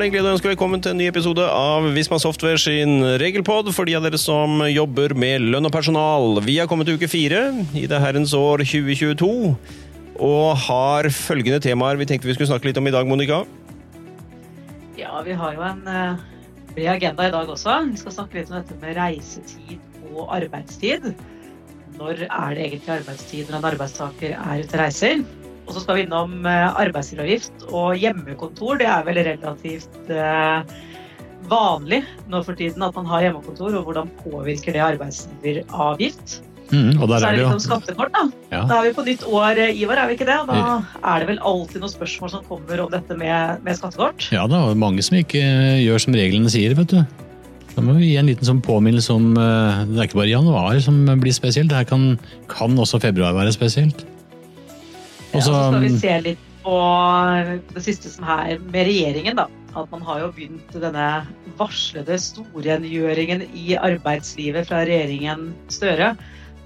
er det en glede å ønske velkommen til en ny episode av Visma Software sin regelpod for de av dere som jobber med lønn og personal. Vi har kommet til uke fire i det herrens år 2022 og har følgende temaer vi tenkte vi skulle snakke litt om i dag, Monica. Ja, vi har jo en uh, agenda i dag også. Vi skal snakke litt om dette med reisetid og arbeidstid. Når er det egentlig arbeidstid når en arbeidstaker er ute og reiser? Og så skal vi innom eh, arbeidsgiveravgift og hjemmekontor. Det er vel relativt eh, vanlig nå for tiden at man har hjemmekontor, og hvordan påvirker det arbeidsgiveravgift? Mm, og der så er det litt om skattekort, da. Ja. Da er vi på nytt år, eh, Ivar, er vi ikke det? Da er det vel alltid noen spørsmål som kommer om dette med, med skattekort? Ja, det er mange som ikke gjør som reglene sier, vet du. Da må vi gi en liten sånn påminnelse om Det er ikke bare januar som blir spesielt, det her kan, kan også februar være spesielt. Og så skal vi se litt på det siste som er med regjeringen, da. At man har jo begynt denne varslede storrengjøringen i arbeidslivet fra regjeringen Støre.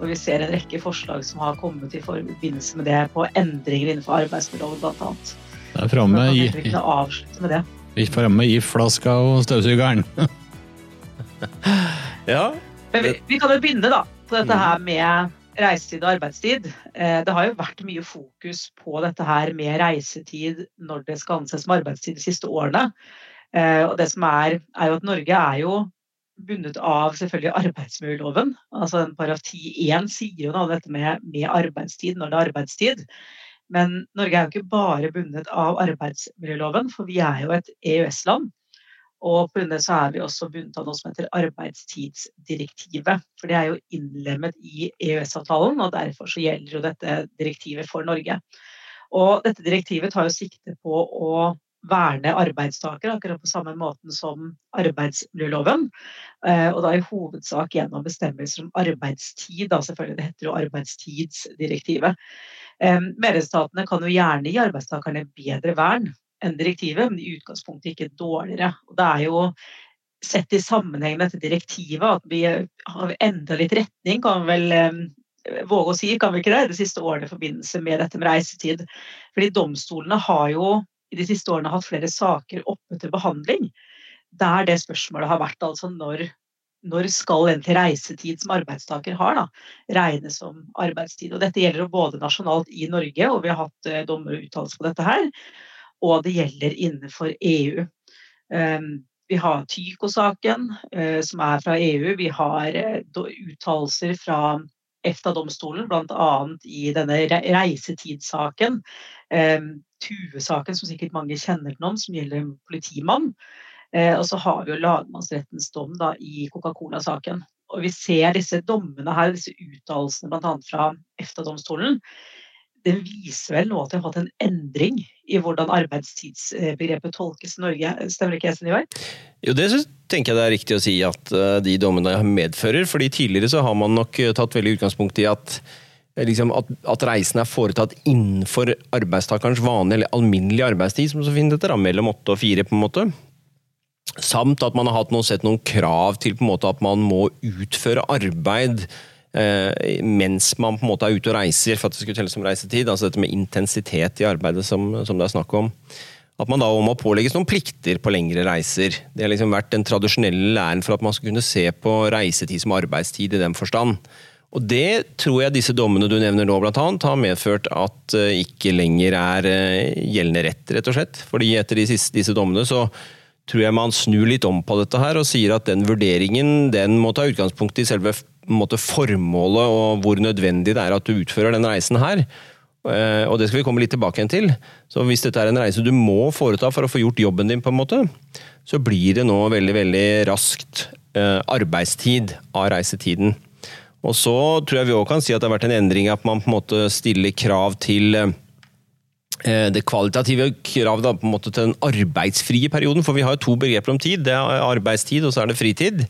Og vi ser en rekke forslag som har kommet i forbindelse med det på endringer innenfor arbeidsmiljøloven bl.a. Det er framme i, med det. Vi er framme i flaska og støvsugeren. ja. Men vi, vi, kan jo begynne da, på dette her med reisetid og arbeidstid. Eh, det har jo vært mye fokus på dette her med reisetid når det skal anses som arbeidstid de siste årene. Eh, og det som er, er jo at Norge er jo bundet av selvfølgelig arbeidsmiljøloven. altså den Paragraf 10-1 sier jo noe om dette med, med, arbeidstid når det er arbeidstid. Men Norge er jo ikke bare bundet av arbeidsmiljøloven, for vi er jo et EØS-land. Og pga. det så er vi også bundet av noe som heter arbeidstidsdirektivet. For det er jo innlemmet i EØS-avtalen, og derfor så gjelder jo dette direktivet for Norge. Og dette direktivet tar jo sikte på å verne arbeidstakere, akkurat på samme måten som arbeidsmiljøloven. Eh, og da i hovedsak gjennom bestemmelser om arbeidstid, da selvfølgelig. Det heter jo arbeidstidsdirektivet. Eh, medlemsstatene kan jo gjerne gi arbeidstakerne bedre vern enn direktivet, men i utgangspunktet ikke dårligere. Og det er jo sett i sammenheng med dette direktivet at vi har endra litt retning, kan vi vel eh, våge å si, kan vi ikke det, de siste årene i forbindelse med dette med reisetid. Fordi domstolene har jo i de siste årene hatt flere saker oppe til behandling der det spørsmålet har vært altså når, når skal til reisetid som arbeidstaker har, da, regnes som arbeidstid. Og dette gjelder både nasjonalt i Norge, og vi har hatt eh, dommer og uttalelser på dette her, og det gjelder innenfor EU. Ehm, vi har Tyko-saken, eh, som er fra EU. Vi har eh, uttalelser fra EFTA-domstolen, bl.a. i denne reisetidssaken. Ehm, Tue-saken, som sikkert mange kjenner til om, som gjelder en politimann. Eh, og så har vi jo lagmannsrettens dom da, i Coca-Cola-saken. Og vi ser disse dommene her, disse uttalelsene bl.a. fra EFTA-domstolen det viser vel nå at vi har hatt en endring i hvordan arbeidstidsbegrepet tolkes i Norge. Stemmer ikke det, Ivar? Jo, det tenker jeg det er riktig å si at eh, de dommene medfører. fordi tidligere så har man nok eh, tatt veldig utgangspunkt i at, eh, liksom, at, at reisen er foretatt innenfor arbeidstakerens vanlige eller alminnelige arbeidstid, som så fint heter, mellom åtte og fire, på en måte. Samt at man har hatt noe, sett noen krav til på en måte at man må utføre arbeid mens man på en måte er ute og reiser, for at det skulle telles som reisetid. Altså dette med intensitet i arbeidet som, som det er snakk om. At man da må pålegges noen plikter på lengre reiser. Det har liksom vært den tradisjonelle læren for at man skal kunne se på reisetid som arbeidstid i den forstand. Og Det tror jeg disse dommene du nevner nå blant annet, har medført at uh, ikke lenger er uh, gjeldende rett, rett og slett. Fordi etter disse dommene så tror jeg man snur litt om på dette her og sier at den vurderingen den må ta utgangspunkt i selve måte, formålet og hvor nødvendig det er at du utfører den reisen her. Eh, og det skal vi komme litt tilbake igjen til. Så hvis dette er en reise du må foreta for å få gjort jobben din, på en måte, så blir det nå veldig, veldig raskt eh, arbeidstid av reisetiden. Og så tror jeg vi òg kan si at det har vært en endring at man på en måte stiller krav til eh, det kvalitative kravet da, til den arbeidsfrie perioden. For vi har jo to begreper om tid. Det er arbeidstid, og så er det fritid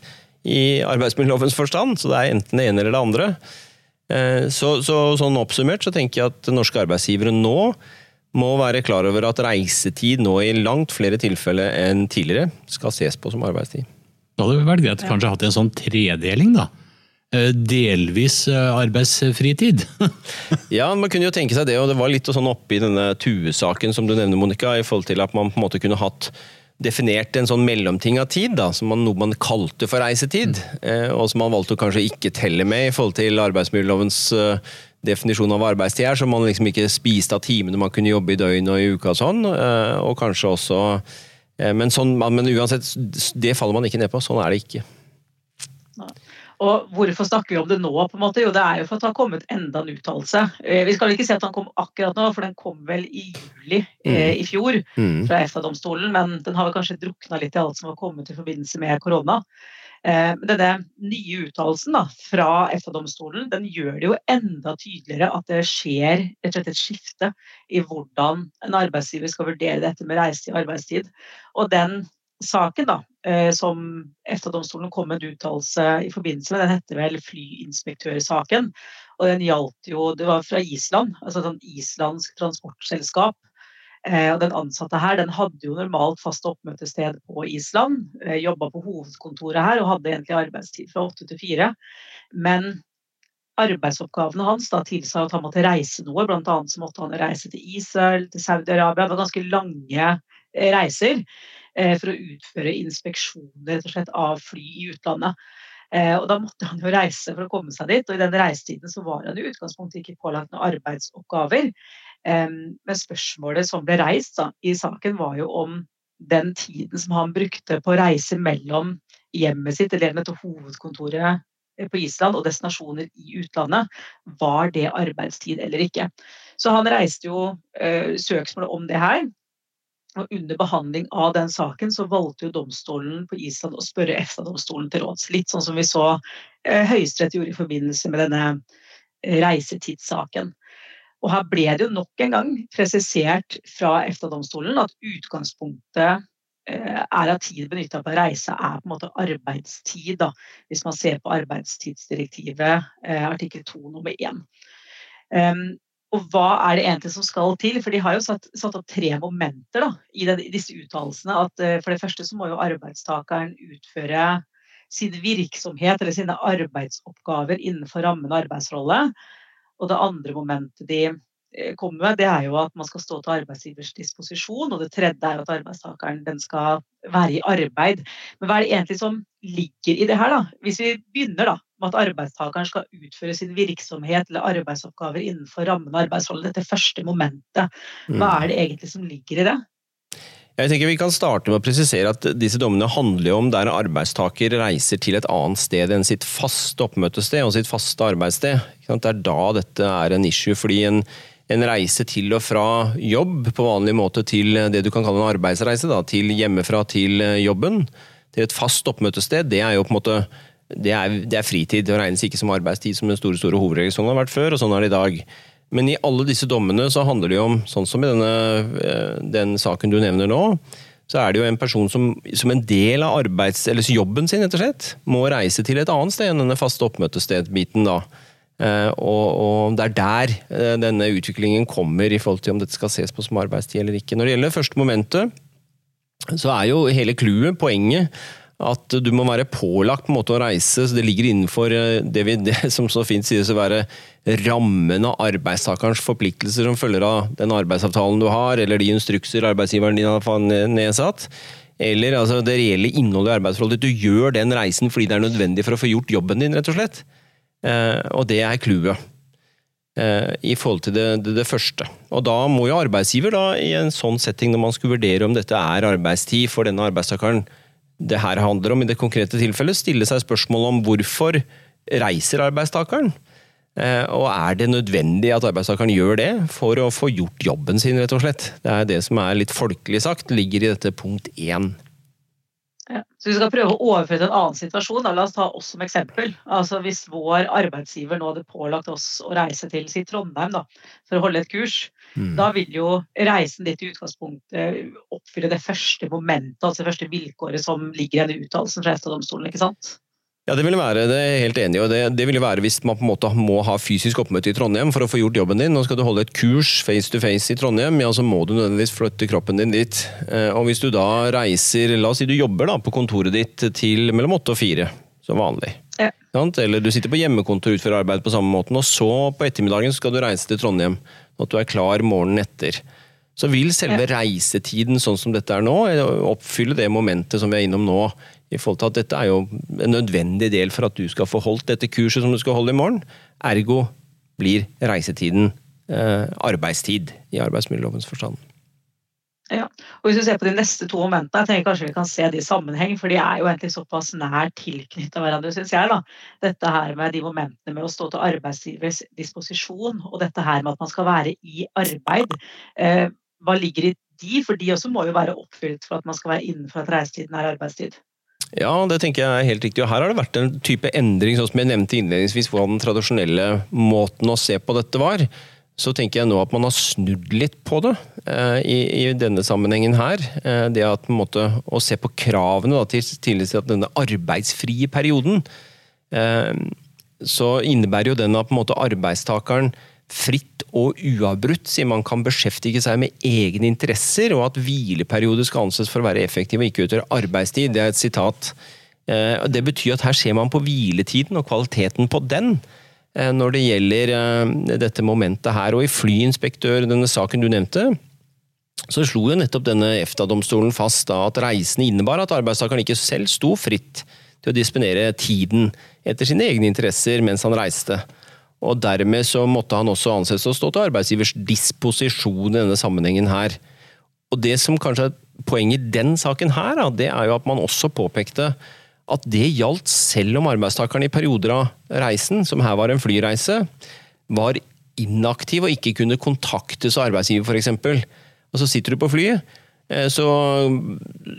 i arbeidsmiljølovens forstand, så det er enten det ene eller det andre. Eh, så, så, sånn oppsummert så tenker jeg at norske arbeidsgivere nå må være klar over at reisetid nå i langt flere tilfeller enn tidligere skal ses på som arbeidstid. Da hadde det vært greit å kanskje hatt en sånn tredeling, da. Eh, delvis eh, arbeidsfritid. ja, man kunne jo tenke seg det, og det var litt sånn oppi denne Tue-saken som du nevner, Monica, i forhold til at man på en måte kunne hatt definert en sånn mellomting av tid, da, som man, noe man kalte for reisetid, eh, og som man valgte å kanskje ikke telle med i forhold til arbeidsmiljølovens eh, definisjon av arbeidstid her, så man liksom ikke spiste av timene man kunne jobbe i døgnet og i uka og sånn, eh, og kanskje også men, sånn, men uansett, det faller man ikke ned på. Sånn er det ikke. Og hvorfor snakker vi om det nå? på en måte? Jo, det er jo for at det har kommet enda en uttalelse. Eh, vi skal ikke si at den kom akkurat nå, for den kom vel i juli mm. eh, i fjor mm. fra EFTA-domstolen. Men den har vel kanskje drukna litt i alt som har kommet i forbindelse med korona. Eh, denne nye uttalelsen fra EFTA-domstolen den gjør det jo enda tydeligere at det skjer et, et skifte i hvordan en arbeidsgiver skal vurdere dette med reise og arbeidstid. Og den saken da, eh, som EFTA-domstolen kom med en uttalelse i forbindelse med, den heter vel flyinspektørsaken. Og den gjaldt jo Det var fra Island, altså et islandsk transportselskap. Eh, og den ansatte her den hadde jo normalt fast oppmøtested på Island. Eh, Jobba på hovedkontoret her og hadde egentlig arbeidstid fra åtte til fire. Men arbeidsoppgavene hans da tilsa at han måtte reise noe. Blant annet så måtte han reise til Israel, til Saudi-Arabia. Det var ganske lange reiser. Eh, for å utføre inspeksjoner slett, av fly i utlandet. Eh, og Da måtte han jo reise for å komme seg dit, og i den reisetiden så var han i utgangspunktet ikke pålagt noen arbeidsoppgaver. Men spørsmålet som ble reist da, i saken, var jo om den tiden som han brukte på å reise mellom hjemmet sitt eller til hovedkontoret eh, på Island og destinasjoner i utlandet, var det arbeidstid eller ikke. Så han reiste jo øh, søksmål om det her. Og under behandling av den saken så valgte jo domstolen på Island å spørre EFTA-domstolen til råds. Litt sånn som vi så eh, Høyesterett gjorde i forbindelse med denne eh, reisetidssaken. Og her ble det jo nok en gang presisert fra EFTA-domstolen at utgangspunktet eh, er at tid benytta på reise er på en måte arbeidstid, da, hvis man ser på arbeidstidsdirektivet eh, artikkel 2 nummer 1. Um, og hva er det egentlig som skal til? For de har jo satt, satt opp tre momenter da, i, den, i, disse uttalelsene. At uh, for det første så må jo arbeidstakeren utføre sin virksomhet eller sine arbeidsoppgaver innenfor rammen av arbeidsrolle. Og det andre momentet de uh, kommer med, det er jo at man skal stå til arbeidsgivers disposisjon. Og det tredje er jo at arbeidstakeren den skal være i arbeid. Men hva er det egentlig som ligger i det her, da? Hvis vi begynner da, med at arbeidstakeren skal utføre sin virksomhet eller arbeidsoppgaver innenfor rammen av arbeidsholdet. Dette første momentet. Hva mm. er det egentlig som ligger i det? Jeg tenker Vi kan starte med å presisere at disse dommene handler om der arbeidstaker reiser til et annet sted enn sitt faste oppmøtested og sitt faste arbeidssted. Det er da dette er en issue. fordi en, en reise til og fra jobb på vanlig måte til det du kan kalle en arbeidsreise, da, til hjemmefra til jobben, til et fast oppmøtested, det er jo på en måte det er, det er, fritid. Det regnes ikke som arbeidstid som den store store hovedregel. Sånn har det vært før, og sånn er det i dag. Men i alle disse dommene så handler det jo om, sånn som i denne, eh, den saken du nevner nå, så er det jo en person som, som en del av arbeids, eller jobben sin slett, må reise til et annet sted enn denne faste oppmøtestedbiten. da. Uh, og, og, Det er der uh, denne utviklingen kommer i forhold til om dette skal ses på som arbeidstid eller ikke. Når det gjelder første momentet, så er jo hele clouet, poenget, at du må være pålagt på en måte å reise. så Det ligger innenfor eh, det, vi, det som så fint sies å være rammen av arbeidstakerens forpliktelser som følger av den arbeidsavtalen du har, eller de instrukser arbeidsgiveren din har nedsatt. Eller altså, det reelle innholdet i arbeidsforholdet. Du gjør den reisen fordi det er nødvendig for å få gjort jobben din, rett og slett. Eh, og det er clouet. Eh, I forhold til det, det, det, første. Og da må jo arbeidsgiver, da, i en sånn setting, når man skulle vurdere om dette er arbeidstid for denne arbeidstakeren, det her handler om i det konkrete tilfellet, stille seg spørsmål om hvorfor reiser arbeidstakeren? Eh, og er det nødvendig at arbeidstakeren gjør det for å få gjort jobben sin, rett og slett? Det er det som er litt folkelig sagt, ligger i dette punkt én. Ja. Så Vi skal prøve å overføre til en annen situasjon. Da. La oss ta oss som eksempel. Altså Hvis vår arbeidsgiver nå hadde pålagt oss å reise til si Trondheim da, for å holde et kurs, mm. da vil jo reisen ditt i utgangspunktet oppfylle det første momentet, altså det første vilkåret som ligger i denne uttalelsen fra EFTA-domstolen. ikke sant? Ja, det vil være det er helt enig i. Det, det vil være hvis man på en måte må ha fysisk oppmøte i Trondheim for å få gjort jobben din. Nå skal du holde et kurs face to face i Trondheim, ja, så må du nødvendigvis flytte kroppen din dit. Eh, og hvis du da reiser La oss si du jobber da på kontoret ditt til mellom åtte og fire, som vanlig. Ja. Eller du sitter på hjemmekontor og utfører arbeid på samme måten, og så på ettermiddagen skal du reise til Trondheim. At du er klar morgenen etter. Så vil selve reisetiden sånn som dette er nå, oppfylle det momentet som vi er innom nå. i forhold til at Dette er jo en nødvendig del for at du skal få holdt dette kurset som du skal holde i morgen. Ergo blir reisetiden eh, arbeidstid i arbeidsmiljølovens forstand. Ja, og Hvis vi ser på de neste to momentene, jeg tenker kanskje vi kan se de i sammenheng, for de er jo egentlig såpass nær tilknytta hverandre, syns jeg. da. Dette her med de momentene med å stå til arbeidsgivers disposisjon, og dette her med at man skal være i arbeid. Eh, hva ligger i de? For de også må jo være oppfylt for at man skal være innenfor at reisetiden er arbeidstid. Ja, det tenker jeg er helt riktig. Og her har det vært en type endring, sånn som jeg nevnte innledningsvis, hvordan den tradisjonelle måten å se på dette var så tenker jeg nå at man har snudd litt på det eh, i, i, denne sammenhengen her. Eh, det at måte, å se på kravene da, til, til denne arbeidsfrie perioden. Eh, så innebærer jo den at måte, arbeidstakeren fritt og uavbrutt sier man kan beskjeftige seg med egne interesser, og at hvileperiode skal anses for å være effektiv og ikke utgjøre arbeidstid. Det er et sitat. Eh, det betyr at her ser man på hviletiden og kvaliteten på den. Eh, når det gjelder eh, dette momentet her. Og i flyinspektør, denne saken du nevnte, så slo jo nettopp denne EFTA-domstolen fast da at reisende innebar at arbeidstakeren ikke selv sto fritt til å disponere tiden etter sine egne interesser mens han reiste. Og dermed så måtte han også anses å stå til arbeidsgivers disposisjon i denne sammenhengen her. Og det som kanskje er poenget i den saken her, det er jo at man også påpekte at det gjaldt selv om arbeidstakeren i perioder av reisen, som her var en flyreise, var inaktiv og ikke kunne kontaktes av arbeidsgiver f.eks. Og så sitter du på flyet, eh, så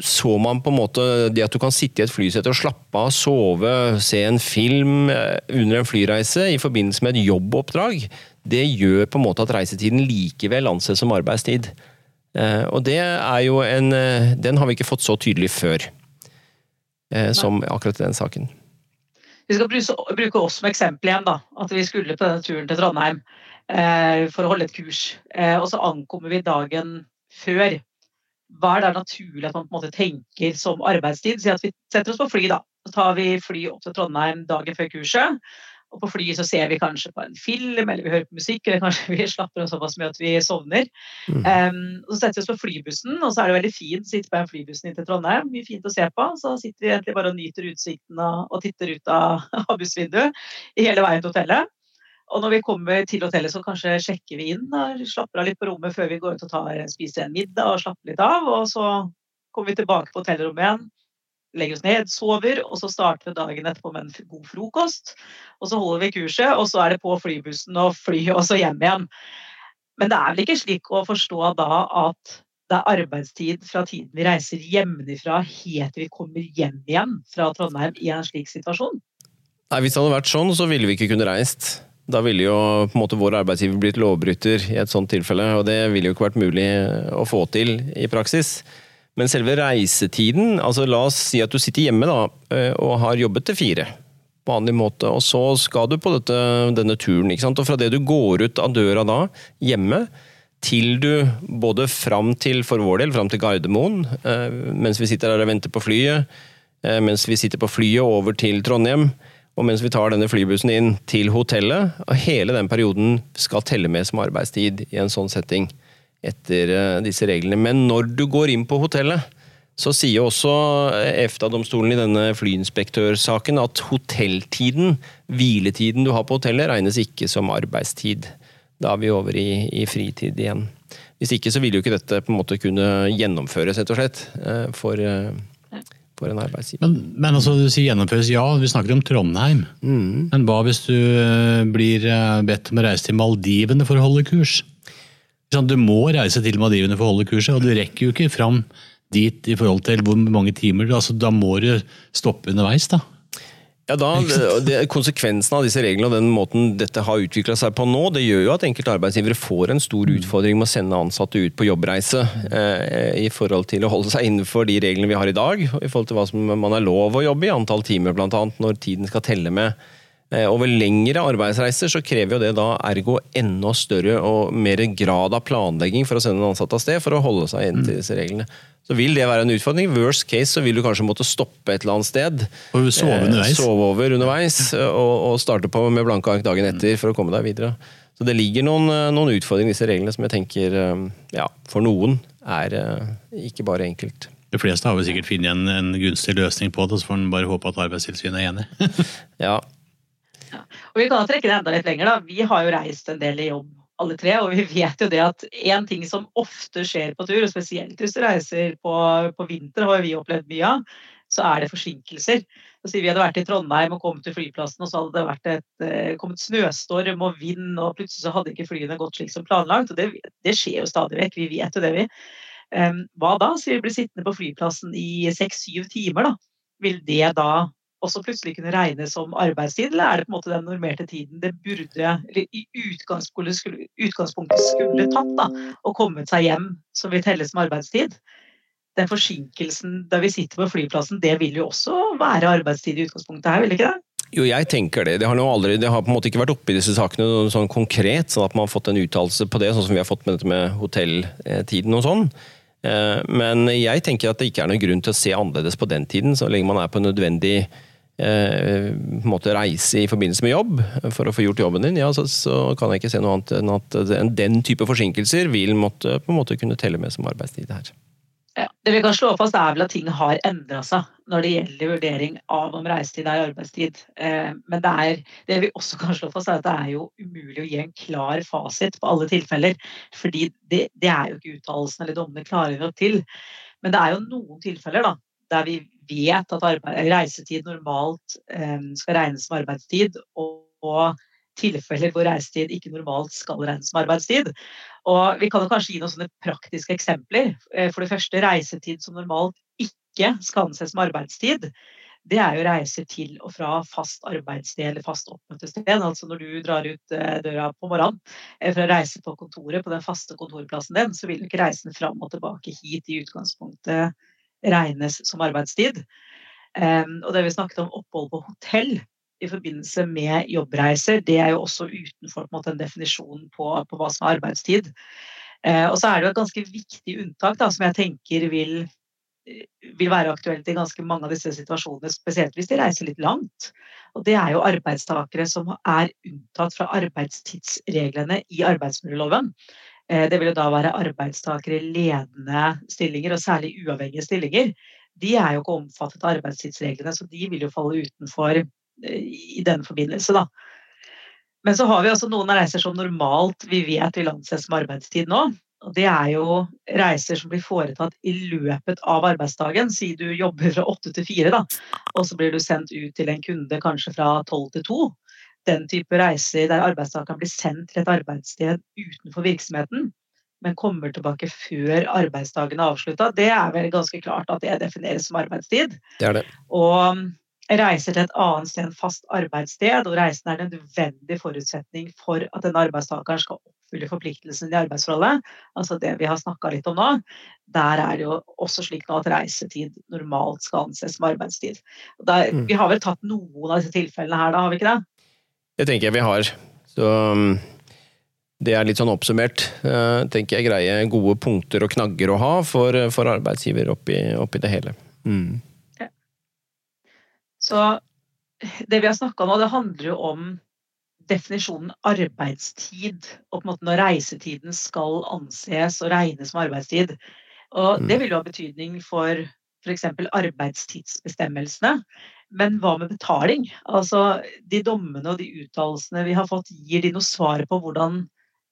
så man på en måte det at du kan sitte i et flysete og slappe av, sove, se en film eh, under en flyreise i forbindelse med et jobboppdrag, det gjør på en måte at reisetiden likevel anses som arbeidstid. Eh, og det er jo en Den har vi ikke fått så tydelig før som akkurat i den saken. Vi skal bruke oss som eksempel igjen. da, At vi skulle på denne turen til Trondheim eh, for å holde et kurs. Eh, og så ankommer vi dagen før. Hva er det naturlig at man på en måte tenker som arbeidstid? Si at vi setter oss på fly, da. Så tar vi fly opp til Trondheim dagen før kurset. Og på flyet så ser vi kanskje på en film eller vi hører på musikk, eller kanskje vi slapper av såpass mye at vi sovner. Mm. Um, og Så setter vi oss på flybussen, og så er det veldig fint å sitte på en flybussen inn til Trondheim. Mye fint å se på. Så sitter vi egentlig bare og nyter utsikten og, og titter ut av, av bussvinduet i hele veien til hotellet. Og når vi kommer til hotellet, så kanskje sjekker vi inn og slapper av litt på rommet før vi går ut og tar, spiser en middag og slapper litt av. Og så kommer vi tilbake på hotellrommet igjen legger oss ned, sover, og så starter vi dagen etterpå med en god frokost. Og så holder vi kurset, og så er det på flybussen og fly og så hjem igjen. Men det er vel ikke slik å forstå da at det er arbeidstid fra tiden vi reiser hjemmefra helt til vi kommer hjem igjen fra Trondheim i en slik situasjon? Nei, Hvis det hadde vært sånn, så ville vi ikke kunne reist. Da ville jo på en måte vår arbeidsgiver blitt lovbryter i et sånt tilfelle, og det ville jo ikke vært mulig å få til i praksis. Men selve reisetiden altså La oss si at du sitter hjemme da, eh, og har jobbet til fire. På vanlig måte, og så skal du på dette, denne turen. ikke sant? Og fra det du går ut av døra da, hjemme, til du både fram til, for vår del, fram til Gardermoen, eh, mens vi sitter der og venter på flyet, eh, mens vi sitter på flyet over til Trondheim, og mens vi tar denne flybussen inn til hotellet, og hele den perioden skal telle med som arbeidstid i en sånn setting etter eh, disse reglene. Men når du går inn på hotellet, så sier også EFTA-domstolen i denne flyinspektørsaken at hotelltiden, hviletiden du har på hotellet, regnes ikke som arbeidstid. Da er vi over i, i fritid igjen. Hvis ikke så vil jo ikke dette på en måte kunne gjennomføres, rett og slett, eh, for, eh, for en arbeidsgiver. Men, men altså, du sier gjennomføres, ja, vi snakker om Trondheim. Mm. Men hva hvis du blir bedt om å reise til Maldivene for å holde kurs? Du må reise til Maldivene for å holde kurset, og du rekker jo ikke fram dit i forhold til hvor mange timer. Altså, da må du stoppe underveis, da. Ja, da, det, Konsekvensen av disse reglene og den måten dette har utvikla seg på nå, det gjør jo at enkelte arbeidsgivere får en stor mm. utfordring med å sende ansatte ut på jobbreise eh, i forhold til å holde seg innenfor de reglene vi har i dag, i forhold til hva som man er lov å jobbe i, antall timer bl.a., når tiden skal telle med. Eh, over lengre arbeidsreiser så krever jo det da ergo enda større og mer grad av planlegging for å sende en ansatt av sted for å holde seg inn til mm. disse reglene. Så vil det være en utfordring. Worst case så vil du kanskje måtte stoppe et eller annet sted. Og sove eh, underveis. Sove over underveis og, og starte på med blanke ark dagen etter for å komme deg videre. Så det ligger noen, noen utfordringer i disse reglene som jeg tenker ja, for noen er ikke bare enkelt. De fleste har vel sikkert funnet en, en, gunstig løsning på det, så får en bare håpe at Arbeidstilsynet er enig. ja. Og Vi kan trekke det enda litt lenger. da. Vi har jo reist en del i jobb alle tre, og vi vet jo det at en ting som ofte skjer på tur, og spesielt hvis du reiser på, på vinter, har vi opplevd mye av, så er det forsinkelser. Så Vi hadde vært i Trondheim og kommet til flyplassen, og så hadde det et, eh, kommet snøstorm og vind, og plutselig så hadde ikke flyene gått slik som planlagt. og Det, det skjer jo stadig vekk, vi vet jo det, vi. Um, hva da? Så vi blir sittende på flyplassen i seks-syv timer, da. Vil det da også plutselig kunne regnes som arbeidstid, eller er det på en måte den normerte tiden det burde, eller i utgangspunktet skulle, utgangspunktet skulle tatt, da, og kommet seg hjem, som vil telles som arbeidstid? Den forsinkelsen da vi sitter på flyplassen, det vil jo også være arbeidstid i utgangspunktet her, vil det ikke det? Jo, jeg tenker det. Det har, aldri, det har på en måte ikke vært oppe i disse sakene sånn konkret, sånn at man har fått en uttalelse på det, sånn som vi har fått med dette med hotelltiden og sånn. Eh, men jeg tenker at det ikke er noen grunn til å se annerledes på den tiden, så lenge man er på en nødvendig måte reise i forbindelse med jobb for å få gjort jobben din, ja, så, så, kan jeg ikke se noe annet enn at den type forsinkelser vil måtte, på en måte kunne telle med som arbeidstid her. Ja, det vi kan slå fast er vel at ting har endra seg når det gjelder vurdering av om reisetid er arbeidstid. Eh, men det, er, det vi også kan slå fast er at det er jo umulig å gi en klar fasit på alle tilfeller. fordi det, det er jo ikke uttalelsene eller dommene klare nok til. Men det er jo noen tilfeller da, der vi vet at arbeid, reisetid normalt um, skal regnes som arbeidstid. og, og tilfeller hvor reisetid ikke normalt skal regnes som arbeidstid. Og Vi kan kanskje gi noen sånne praktiske eksempler. Eh, for det første, reisetid som normalt ikke skal anses som arbeidstid. Det er jo reiser til og fra fast arbeidssted eller fast oppmøtested. Altså når du drar ut eh, døra på morgenen for å reise på kontoret på den faste kontorplassen din, så vil du ikke reisen fram og tilbake hit i utgangspunktet regnes som arbeidstid. Og det vi snakket om opphold på hotell, i forbindelse med jobbreiser, det er jo også utenfor en, en definisjon på, på, hva som er arbeidstid. Eh, og så er det jo et ganske viktig unntak da, som jeg tenker vil, vil være aktuelt i ganske mange av disse situasjonene, spesielt hvis de reiser litt langt. Og det er jo arbeidstakere som er unntatt fra arbeidstidsreglene i arbeidsmiljøloven. Eh, det vil jo da være arbeidstakere i ledende stillinger, og særlig uavhengige stillinger. De er jo ikke omfattet av arbeidstidsreglene, så de vil jo falle utenfor i den forbindelse. Da. Men så har vi også noen reiser som normalt vi vet vil anses som arbeidstid nå. Og det er jo reiser som blir foretatt i løpet av arbeidsdagen. Si du jobber fra åtte til fire, da, og så blir du sendt ut til en kunde kanskje fra tolv til to. Den type reiser der arbeidstakeren blir sendt til et arbeidssted utenfor virksomheten, men kommer tilbake før arbeidsdagen er avslutta, det er vel ganske klart at det defineres som arbeidstid. Det er det. Og reiser til et annet sted enn fast arbeidssted, og reisen er en nødvendig forutsetning for at den arbeidstakeren skal oppfylle forpliktelsene i arbeidsforholdet, altså det vi har snakka litt om nå, der er det jo også slik nå at reisetid normalt skal anses som arbeidstid. Der, mm. Vi har vel tatt noen av disse tilfellene her, da, har vi ikke det? Det tenker jeg vi har. Så um, det er litt sånn oppsummert. Uh, tenker jeg greie gode punkter og knagger å ha for, for arbeidsgiver oppi, oppi det hele. Mm. Så det vi har snakka om nå, det handler jo om definisjonen arbeidstid, og på en måte når reisetiden skal anses og regnes som arbeidstid. Og Det mm. vil jo ha betydning for f.eks. arbeidstidsbestemmelsene. Men hva med betaling? Altså, De dommene og de uttalelsene vi har fått, gir de noe svar på hvordan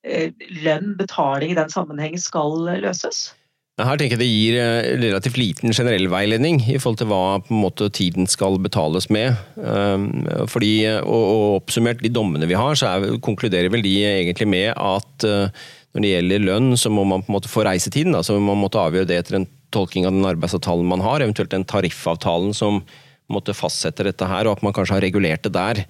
eh, lønn, betaling i den sammenheng skal løses? Her tenker jeg det gir eh, relativt liten generell veiledning i forhold til hva på en måte tiden skal betales med. Ehm, fordi, og, Oppsummert de dommene vi har, så er, konkluderer vel de egentlig med at eh, når det gjelder lønn, så må man på en måte få reisetiden. altså Man måtte avgjøre det etter en tolking av den arbeidsavtalen man har, eventuelt den tariffavtalen som måtte fastsette dette her, og at man kanskje har regulert det der.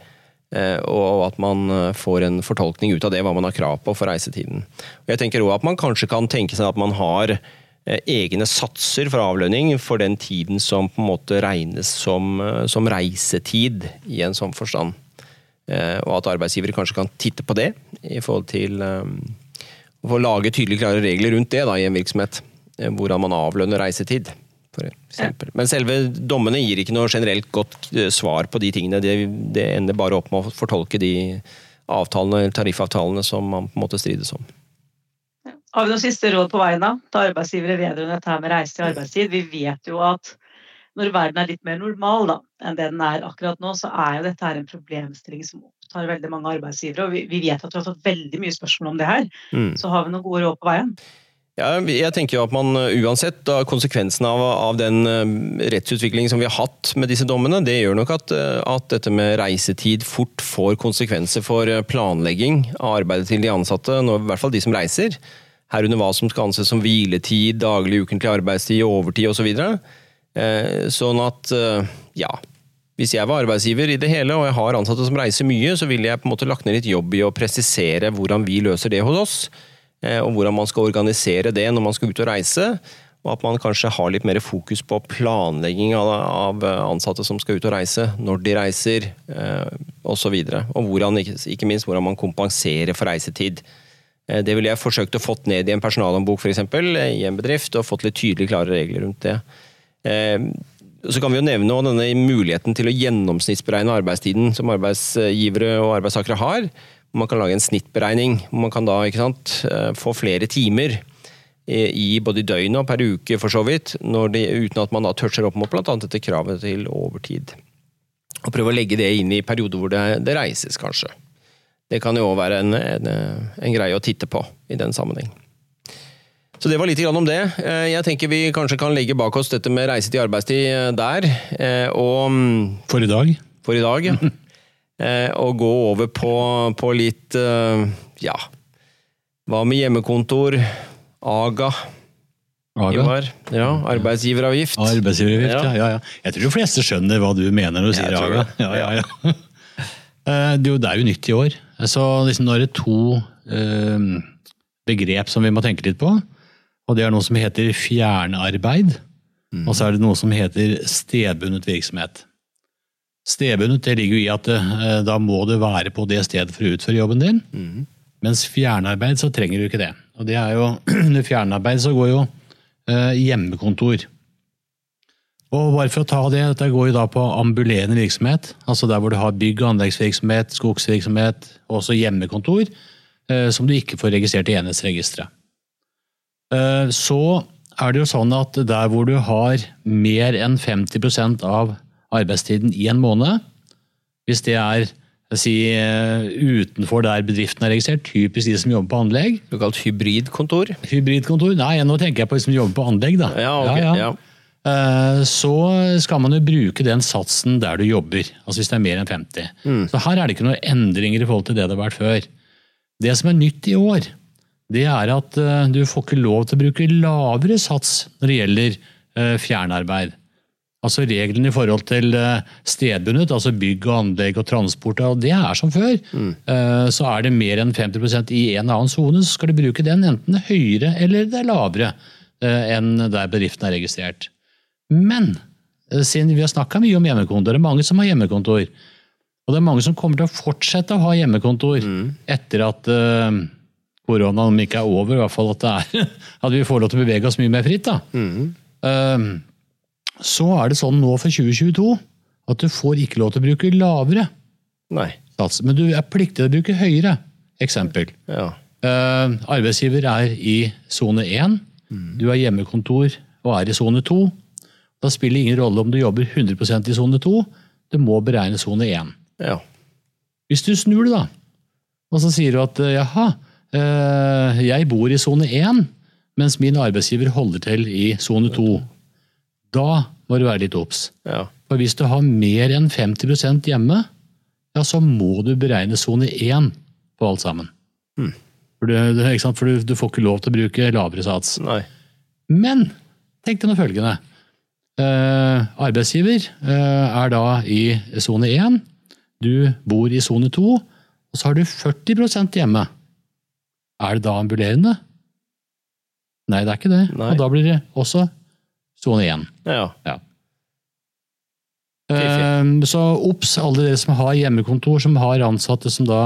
Eh, og at man får en fortolkning ut av det, hva man har krav på for reisetiden. Og jeg tenker også at Man kanskje kan tenke seg at man har Eh, egne satser for avlønning for den tiden som på en måte regnes som, eh, som reisetid, i en sånn forstand. Eh, og at arbeidsgivere kanskje kan titte på det, i forhold til å lage tydelige, klare regler rundt det da, i en virksomhet. Hvordan man avlønner reisetid. Men selve dommene gir ikke noe generelt godt svar på de tingene. Det, det ender bare opp med å fortolke de avtalene, tariffavtalene som man på en måte strides om. Har vi noen siste råd på veien da, til arbeidsgivere vedrørende dette med reise til arbeidstid? Vi vet jo at når verden er litt mer normal da, enn det den er akkurat nå, så er jo dette her en problemstilling som opptar veldig mange arbeidsgivere. Og vi, vi vet at vi har fått veldig mye spørsmål om det her. Mm. Så har vi noen gode råd på veien? Ja, jeg tenker jo at man uh, uansett, da, konsekvensen av, av, den uh, rettsutviklingen som vi har hatt med disse dommene, det gjør nok at, uh, at, dette med reisetid fort får konsekvenser for planlegging av arbeidet til de ansatte, når, i hvert fall de som reiser herunder hva som skal anses som hviletid, daglig ukentlig arbeidstid, overtid osv. Så eh, sånn at, eh, ja Hvis jeg var arbeidsgiver i det hele, og jeg har ansatte som reiser mye, så ville jeg på en måte lagt ned litt jobb i å presisere hvordan vi løser det hos oss, eh, og hvordan man skal organisere det når man skal ut og reise. Og at man kanskje har litt mer fokus på planlegging av ansatte som skal ut og reise, når de reiser, osv. Og, så og hvordan, ikke minst hvordan man kompenserer for reisetid. Eh, det ville jeg forsøkt å fått ned i en personalhåndbok f.eks. Eh, i en bedrift, og fått litt tydelige, klare regler rundt det. Eh, så kan vi jo nevne denne muligheten til å gjennomsnittsberegne arbeidstiden som arbeidsgivere og arbeidstakere har. Man kan lage en snittberegning. Man kan da sant, få flere timer i både døgnet og per uke, for så vidt, de, uten at man da toucher opp mot bl.a. dette kravet til overtid. Og prøve å legge det inn i perioder hvor det, det reises, kanskje. Det kan jo òg være en, en, en, greie å titte på i den sammenheng. Så det var litt om det. Eh, jeg tenker vi kanskje kan legge bak oss dette med reise til arbeidstid eh, der. Eh, og mm, For i dag? For i dag, ja. Og gå over på, på litt ja Hva med hjemmekontor? AGA? Aga? Ja, arbeidsgiveravgift. Arbeidsgiveravgift, ja. ja, ja. Jeg tror de fleste skjønner hva du mener når du sier AGA. Ja, ja, ja. Det er jo nytt i år. Så liksom, nå er det to eh, begrep som vi må tenke litt på. Og det er noe som heter fjernarbeid. Mm. Og så er det noe som heter stedbundet virksomhet. Stedbundet det ligger jo i at eh, da må du være på det stedet for å utføre jobben din. Mm. Mens fjernarbeid så trenger du ikke det. Og det er jo, Under fjernarbeid så går jo eh, hjemmekontor. Og bare for å ta det, Dette går jo da på ambulerende virksomhet, altså der hvor du har bygg- og anleggsvirksomhet, skogsvirksomhet og også hjemmekontor, eh, som du ikke får registrert i enhetsregisteret. Eh, så er det jo sånn at der hvor du har mer enn 50% av arbeidstiden i en måned, hvis det er si, eh, utenfor der bedriften er registrert, typisk de som jobber på anlegg Såkalt hybridkontor? Hybridkontor? Nei, nå tenker jeg på de som jobber på anlegg. da. Ja, okay, ja, ja. Eh, så skal man jo bruke den satsen der du jobber. Altså hvis det er mer enn 50. Mm. Så her er det ikke noen endringer i forhold til det det har vært før. Det som er nytt i år, det er at eh, du får ikke lov til å bruke lavere sats når det gjelder fjernarbeid. Altså Reglene i forhold til stedbundet, altså bygg og anlegg og transport, og det er som før. Mm. Så er det mer enn 50% i en annen sone, så skal du bruke den enten det er høyere eller det er lavere enn der bedriften er registrert. Men eh, siden vi har snakka mye om hjemmekontor, det er mange som har hjemmekontor. Og det er mange som kommer til å fortsette å ha hjemmekontor mm. etter at koronaen ikke er over. I hvert fall at, er, at, vi får lov til å bevege oss mye mer fritt. Mm. Uh, så er det sånn nå for 2022 at du får ikke lov til å bruke lavere Nei. sats, men du er pliktig til å bruke høyere. Eksempel. Ja. Uh, arbeidsgiver er i sone 1. Mm. Du har hjemmekontor og er i sone 2. Da spiller det ingen rolle om du jobber 100% i sone 2, det må beregne sone 1. Ja. Hvis du snur det, da, og så sier du at eh, jaha, eh, jeg bor i sone 1, mens min arbeidsgiver holder til i sone 2. Da må du være litt obs. Ja. For hvis du har mer enn 50% hjemme, ja, så må du beregne sone 1 på alt sammen. Mm. For, du, For du, du, får ikke lov til å bruke lavere sats. Nei. Men tenk deg nå følgende. Eh, arbeidsgiver eh, er da i sone 1. Du bor i sone 2, og så har du 40% hjemme. Er det da ambulerende? Nei, det er ikke det. Nei. Og da blir det også sone 1. Ja. ja. Uh, så obs, alle dere som har hjemmekontor, som har ansatte som da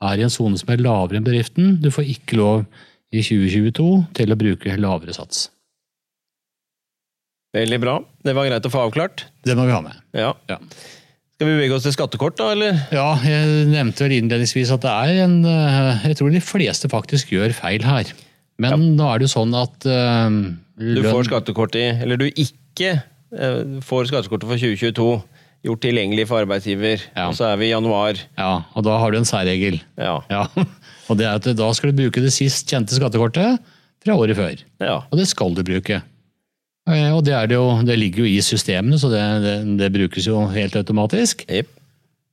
er i en sone som er lavere enn bedriften. Du får ikke lov i 2022 til å bruke lavere sats. Veldig bra. Det var greit å få avklart. Det må vi ha med. Ja. ja. Skal vi bevege oss til skattekort, da, eller? Ja, jeg nevnte vel innledningsvis at det er en eh, Jeg tror de fleste faktisk gjør feil her. Men ja. nå er det jo sånn at uh, Du får skattekort i Eller du ikke uh, får skattekortet for 2022 gjort tilgjengelig for arbeidsgiver. Ja. Og så er vi i januar. Ja, og da har du en særregel. Ja. ja. Og det er at da skal du bruke det sist kjente skattekortet fra året før. Ja. Og det skal du bruke. Eh, og det, det, jo, det, ligger jo i systemene, så det, det, det brukes jo helt automatisk. Yep.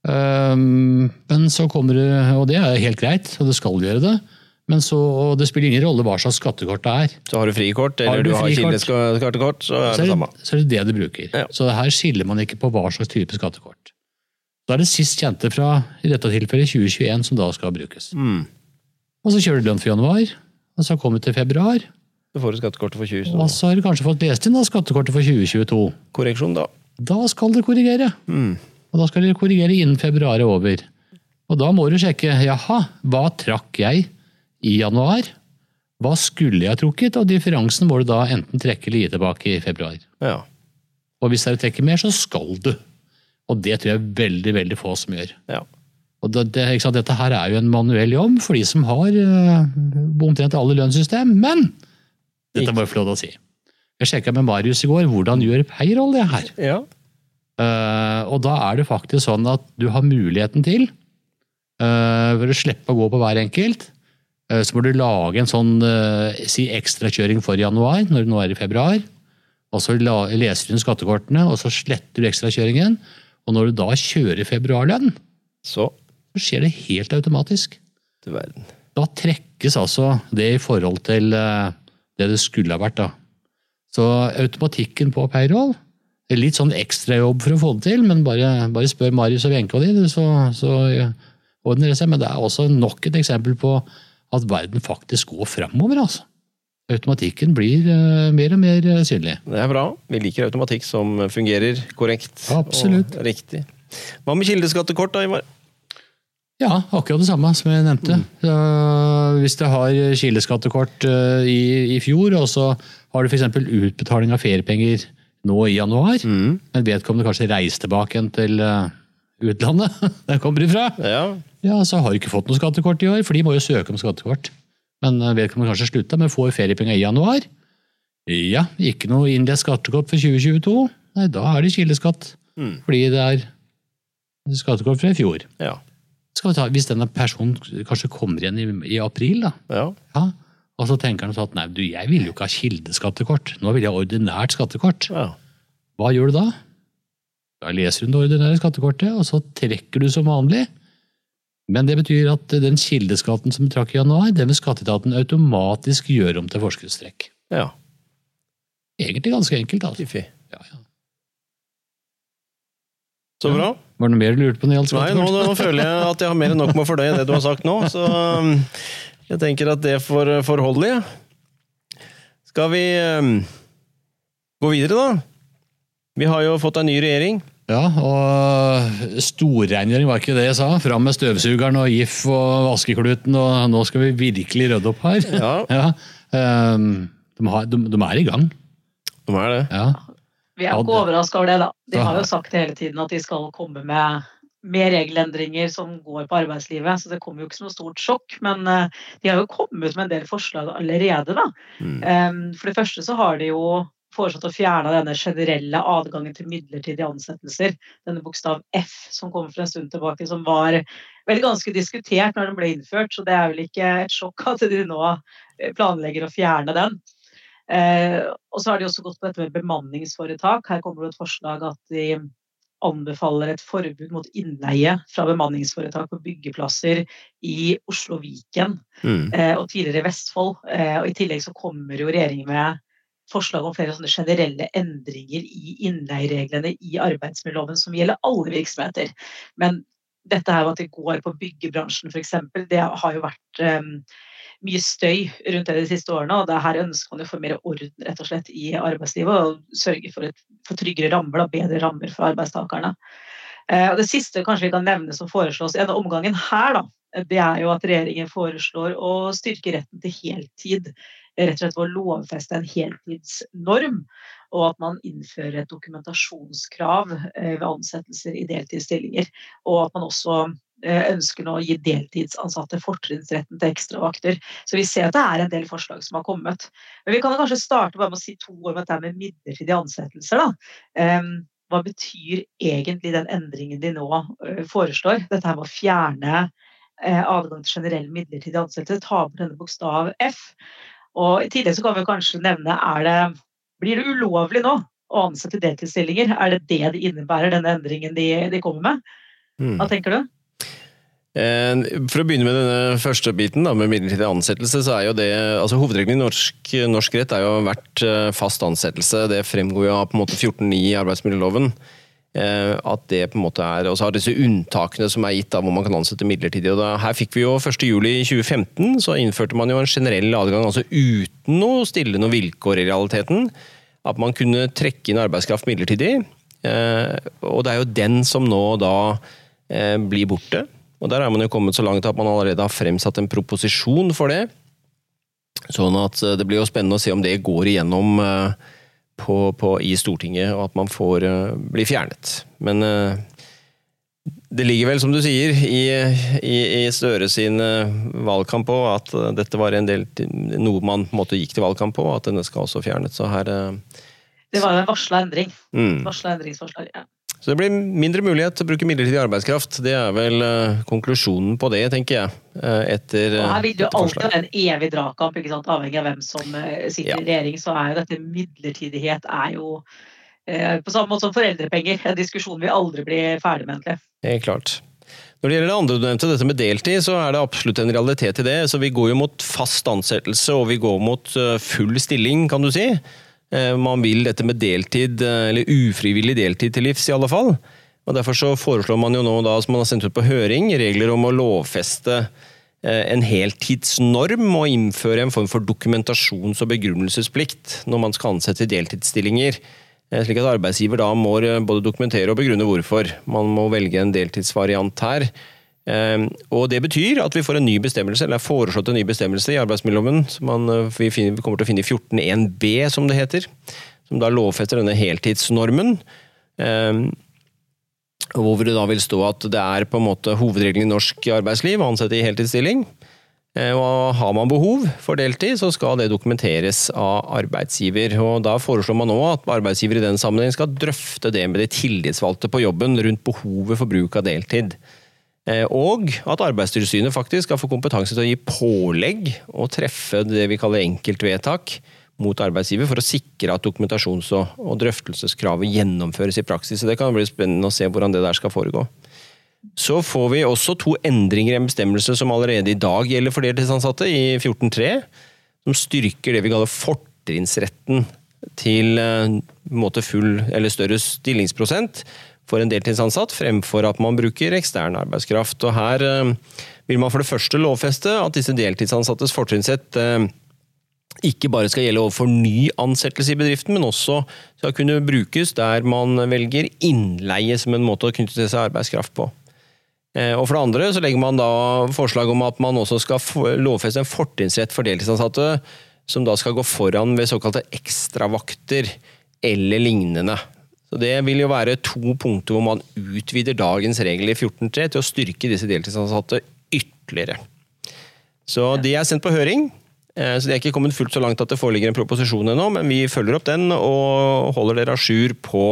Um, men så kommer du, og det er helt greit, og du skal gjøre det. Men så, og det spiller ingen rolle hva slags skattekort det er. Så har du frikort, eller har du, du har kildeskattekort, så er så det samme. Så er det det du bruker. Ja. Så her skiller man ikke på hva slags type skattekort. Da er det sist kjente fra i dette tilfellet 2021 som da skal brukes. Mm. Og så kjører du lønn for januar, og så kommer du til februar, så får du skattekortet for 2022. Og så har du kanskje fått lest inn da, skattekortet for 2022. Korreksjon, da. Da skal du korrigere. Mm. Og da skal du korrigere innen februar er over. Og da må du sjekke jaha, hva trakk jeg i januar? Hva skulle jeg ha trukket? Og differansen må du da enten trekke eller gi tilbake i februar. Ja. Og hvis du trekker mer, så skal du. Og det tror jeg veldig veldig få som gjør. Ja. Og det, det, Dette her er jo en manuell jobb for de som har uh, omtrent alle lønnssystem. Men dette må jeg få lov til å si. Jeg sjekka med Marius i går. Hvordan gjør payroll det her? Ja. Uh, og da er det faktisk sånn at du har muligheten til, uh, for å slippe å gå på hver enkelt, så må du lage en sånn si ekstrakjøring for januar, når det nå er i februar. Og så leser du skattekortene, og så sletter du ekstrakjøringen. Og når du da kjører februarlønn, så. så skjer det helt automatisk. Til verden. Da trekkes altså det i forhold til det det skulle ha vært. da. Så automatikken på payroll det er Litt sånn ekstrajobb for å få det til, men bare, bare spør Marius og Wenche og de, så, så ordner det seg. Men det er også nok et eksempel på at verden faktisk går framover. Altså. Automatikken blir uh, mer og mer uh, synlig. Det er bra. Vi liker automatikk som fungerer korrekt Absolutt. og riktig. Hva med kildeskattekort, da, Ivar? Ja, akkurat det samme som jeg nevnte. Mm. hvis du har kileskattekort eh, i, i, fjor, og så har du f.eks. utbetaling av feriepenger nå i januar, mm. men vedkommende kanskje reiser tilbake igjen til eh, utlandet, der kommer ifra fra, ja. ja, så har du ikke fått noe skattekort i år, for de må jo søke om skattekort. Men eh, vedkommende kanskje slutta, men får feriepenger i januar. Ja, ikke noe innledt skattekort for 2022. Nei, da er det kildeskatt. Mm. Fordi det er skattekort fra i fjor. Ja. Ta, hvis denne personen kanskje kommer igjen i, i april, da, ja. Ja, og så tenker han at nei, du, jeg vil jo ikke ha kildeskattekort, nå vil jeg ha ordinært skattekort. Ja. Hva gjør du da? Da leser du det ordinære skattekortet, og så trekker du som vanlig. Men det betyr at den kildeskatten som du trakk i januar, den vil skatteetaten automatisk gjøre om til forskuddstrekk. Ja. Egentlig ganske enkelt. altså. Fiffig. Ja, ja. Så bra. Var det noe mer du lurte på? Når Nei, nå, nå, føler jeg at jeg har mer enn nok med å fordøye det du har sagt nå. Så um, jeg tenker at det får, får holde. Skal vi um, gå videre, da? Vi har jo fått en ny regjering. Ja, og storrengjøring var ikke det jeg sa. Fram med støvsugeren og GIF og vaskekluten, og nå skal vi virkelig rydde opp her. Ja. ja. Um, de, har, de, de, er i gang. De er det. Ja. Vi er ikke overraska over det, da. De har jo sagt hele tiden at de skal komme med mer regelendringer som går på arbeidslivet, så det kommer jo ikke som noe stort sjokk. Men uh, de har jo kommet med en del forslag allerede, da. Mm. Um, for det første så har de jo foreslått å fjerne denne generelle adgangen til midlertidige ansettelser. Denne bokstav F som kom for en stund tilbake, som var vel ganske diskutert når den ble innført. Så det er vel ikke et sjokk at de nå planlegger å fjerne den. Eh, og så har de også gått på dette med bemanningsforetak. Her kommer det et forslag at de anbefaler et forbud mot innleie fra bemanningsforetak på byggeplasser i Oslo Viken mm. eh, og tidligere Vestfold. Eh, og I tillegg så kommer jo regjeringen med forslag om flere sånne generelle endringer i innleiereglene i arbeidsmiljøloven som gjelder alle virksomheter. Men dette her at det går på byggebransjen f.eks., det har jo vært um, mye støy rundt det de siste årene. og det Her ønsker man å få mer orden rett og slett i arbeidslivet og sørge for, et, for tryggere rammer, og bedre rammer for arbeidstakerne. Eh, og Det siste kanskje vi kan nevne som foreslås i denne omgangen her, da, det er jo at regjeringen foreslår å styrke retten til heltid rett og slett å lovfeste en heltidsnorm, og at man innfører et dokumentasjonskrav ved ansettelser i deltidsstillinger. Og at man også ønsker nå å gi deltidsansatte fortrinnsretten til ekstravakter. Så vi ser at det er en del forslag som har kommet. Men vi kan kanskje starte bare med å si to ord om dette med midlertidige ansettelser. Da hva betyr egentlig den endringen de nå uh, foreslår? Dette her med å fjerne adgang til generell midlertidig ansettelse, ta bort denne bokstav F. Og I tillegg så kan vi kanskje nevne er det, Blir det ulovlig nå å ansette deltidsstillinger? Er det det det innebærer, denne endringen de, de kommer med? Hmm. Hva tenker du? Eh, for å begynne med denne første biten, da, med midlertidig ansettelse, så er jo det altså Hovedregelen i norsk, norsk rett er jo vært eh, fast ansettelse. Det fremgår jo av på en måte 14.9 i arbeidsmiljøloven. Eh, at det på en måte er, Og så har disse unntakene som er gitt av hvor man kan ansette midlertidig. og da, Her fikk vi jo 1.7.2015, så innførte man jo en generell adgang, altså uten å stille noen vilkår i realiteten. At man kunne trekke inn arbeidskraft midlertidig. Og det er jo den som nå da blir borte. Og Der er man jo kommet så langt at man allerede har fremsatt en proposisjon for det. Sånn at eh, det blir jo spennende å se om det går igjennom eh, på, på, i Stortinget, og at man får eh, bli fjernet. Men det ligger vel, som du sier, i, i, i Støre sin valgkamp på at dette var en del, noe man på en måte gikk til valgkamp på, at denne skal også fjernet. Så her Det var jo en varsla endring. Mm. Varsla endringsforslag, ja. Så det blir mindre mulighet til å bruke midlertidig arbeidskraft. Det er vel uh, konklusjonen på det, tenker jeg. Uh, etter uh, Her vil det jo alltid være en evig dragkamp, avhengig av hvem som sitter ja. i regjering. Så er jo dette midlertidighet er jo på samme måte som foreldrepenger. En diskusjon vi aldri blir ferdig med, egentlig. Helt klart. Når det gjelder det andre du nevnte, dette med deltid, så er det absolutt en realitet i det. Så vi går jo mot fast ansettelse, og vi går mot full stilling, kan du si. Eh, man vil dette med deltid, eh, eller ufrivillig deltid til livs, i alle fall. Og Derfor så foreslår man jo nå, da, som man har sendt ut på høring, regler om å lovfeste eh, en heltidsnorm og innføre en form for dokumentasjons- og begrunnelsesplikt når man skal ansette deltidsstillinger. Slik at arbeidsgiver da må både dokumentere og begrunne hvorfor. Man må velge en deltidsvariant her. Ehm, og Det betyr at vi får en ny bestemmelse, eller er foreslått en ny bestemmelse i arbeidsmiljøloven som man, eh, vi, finner, kommer til å finne i 14.1b, som det heter. Som da lovfester denne heltidsnormen. Ehm, hvor det da vil stå at det er på en måte hovedregelen i norsk arbeidsliv å ansette i heltidsstilling. Eh, og Har man behov for deltid, så skal det dokumenteres av arbeidsgiver. og Da foreslår man nå at arbeidsgiver i den sammenheng skal drøfte det med de tillitsvalgte på jobben rundt behovet for bruk av deltid. Eh, og at Arbeidstilsynet faktisk skal få kompetanse til å gi pålegg og treffe det vi kaller enkeltvedtak mot arbeidsgiver, for å sikre at dokumentasjons- og drøftelseskravet gjennomføres i praksis. Det kan bli spennende å se hvordan det der skal foregå. Så får vi også to endringer i en bestemmelse som allerede i dag gjelder for deltidsansatte, i 14.3, som styrker det vi kaller fortrinnsretten til eh, måte full eller større stillingsprosent for en deltidsansatt, fremfor at man bruker ekstern arbeidskraft. Og Her eh, vil man for det første lovfeste at disse deltidsansattes fortrinnsrett eh, ikke bare skal gjelde overfor ny ansettelse i bedriften, men også skal kunne brukes der man velger innleie som en måte å knytte til seg arbeidskraft på. Eh, og For det andre så legger man da forslag om at man også skal lovfeste en fortrinnsrett for deltidsansatte, som da skal gå foran ved såkalte ekstravakter eller lignende. Så Det vil jo være to punkter hvor man utvider dagens regel i 14.3 til å styrke disse deltidsansatte ytterligere. Så De er sendt på høring. Eh, så De er ikke kommet fullt så langt at det foreligger en proposisjon ennå, men vi følger opp den og holder dere a jour på,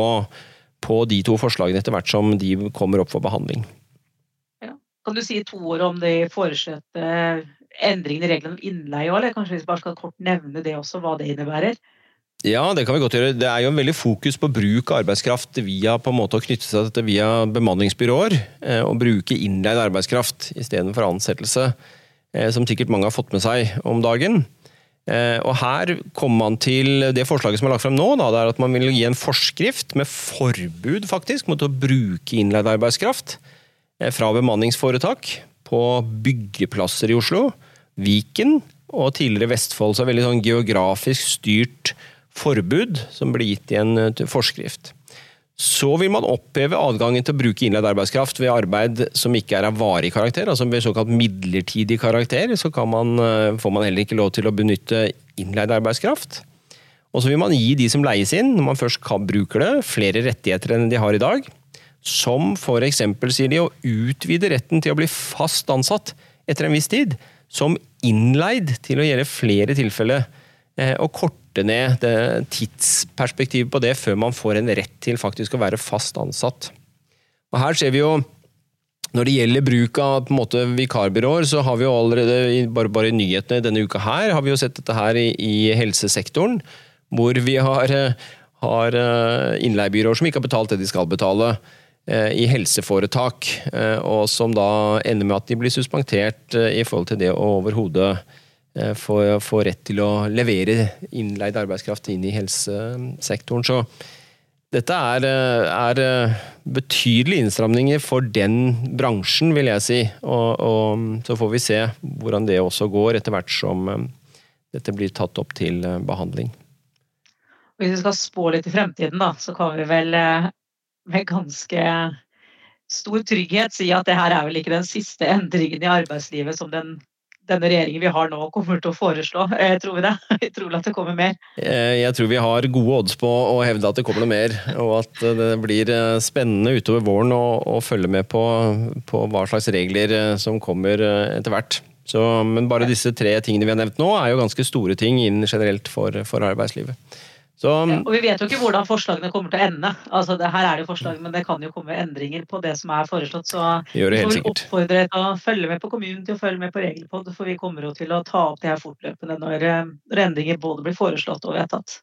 på, de to forslagene etter hvert som de kommer opp for behandling. Ja. Kan du si to ord om de foreslåtte endringene i reglene om innleie òg, eller kanskje vi bare skal kort nevne det også, hva det innebærer? Ja, det kan vi godt gjøre. Det er jo en veldig fokus på bruk av arbeidskraft via på en måte å knytte seg til dette via bemanningsbyråer. Eh, og bruke innleid arbeidskraft istedenfor ansettelse, eh, som sikkert mange har fått med seg om dagen. Eh, og Her kommer man til det forslaget som er lagt frem nå. Da, det er at Man vil gi en forskrift med forbud faktisk mot å bruke innleid arbeidskraft fra bemanningsforetak på byggeplasser i Oslo, Viken og tidligere Vestfold. Så er veldig sånn geografisk styrt forbud som blir gitt i en eh, forskrift. Så vil man oppheve adgangen til å bruke innleid arbeidskraft ved arbeid som ikke er av varig karakter, altså ved såkalt midlertidig karakter. Så man, eh, får man heller ikke lov til å benytte innleid arbeidskraft. Og så vil man gi de som leies inn, når man først kan, bruker det, flere rettigheter enn de har i dag. Som f.eks. sier de å utvide retten til å bli fast ansatt etter en viss tid. Som innleid til å gjelde flere tilfeller. Og og korte ned det tidsperspektivet på det før man får en rett til faktisk å være fast ansatt. Og Her ser vi jo når det gjelder bruk av på en måte, vikarbyråer, så har vi jo allerede bare, bare i nyhetene denne uka her, har vi jo sett dette her i, i helsesektoren. Hvor vi har, har eh, innleiebyråer som ikke har betalt det de skal betale eh, i helseforetak, eh, og som da ender med at de blir suspendert i forhold til det å overhodet få, få rett til å levere innleid arbeidskraft inn i helsesektoren. Så dette er, er betydelige innstramninger for den bransjen, vil jeg si. Og, og, så får vi se hvordan det også går etter hvert som dette blir tatt opp til behandling. Hvis vi skal spå litt i fremtiden, da, så kan vi vel eh, med ganske stor trygghet si at det her er vel ikke den siste endringen i arbeidslivet som den, denne regjeringen vi har nå kommer til å foreslå. Jeg tror vi det? Jeg tror at det kommer mer. Eh, jeg tror vi har gode odds på å hevde at det kommer noe mer, og at det blir eh, spennende utover våren å, å følge med på, på, hva slags regler som kommer etter hvert. Så, men bare disse tre tingene vi har nevnt nå, er jo ganske store ting innen generelt for, for arbeidslivet. Så, ja, og Vi vet jo ikke hvordan forslagene kommer til å ende. Altså, det, her er det jo forslag, men det kan jo komme endringer på det som er foreslått. Så vi får oppfordre dere til å følge med på kommunen, til å følge med på Regelpod, for vi kommer jo til å ta opp det her fortløpende når, eh, når endringer både blir foreslått og vedtatt.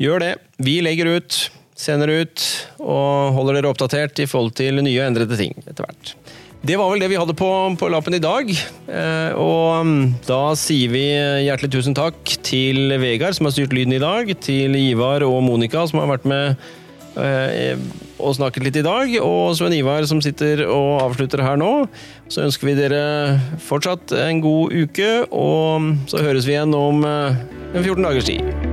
Gjør det. Vi legger ut, sender ut og holder dere oppdatert i forhold til nye og endrede ting etter hvert. Det var vel det vi hadde på, på lappen i dag. Eh, og mm, da sier vi hjertelig tusen takk til Vegard, som har styrt lyden i dag. Til Ivar og Monica, som har vært med eh, og snakket litt i dag. Og Sven Ivar, som sitter og avslutter her nå. Så ønsker vi dere fortsatt en god uke, og så høres vi igjen om eh, 14 dagers tid.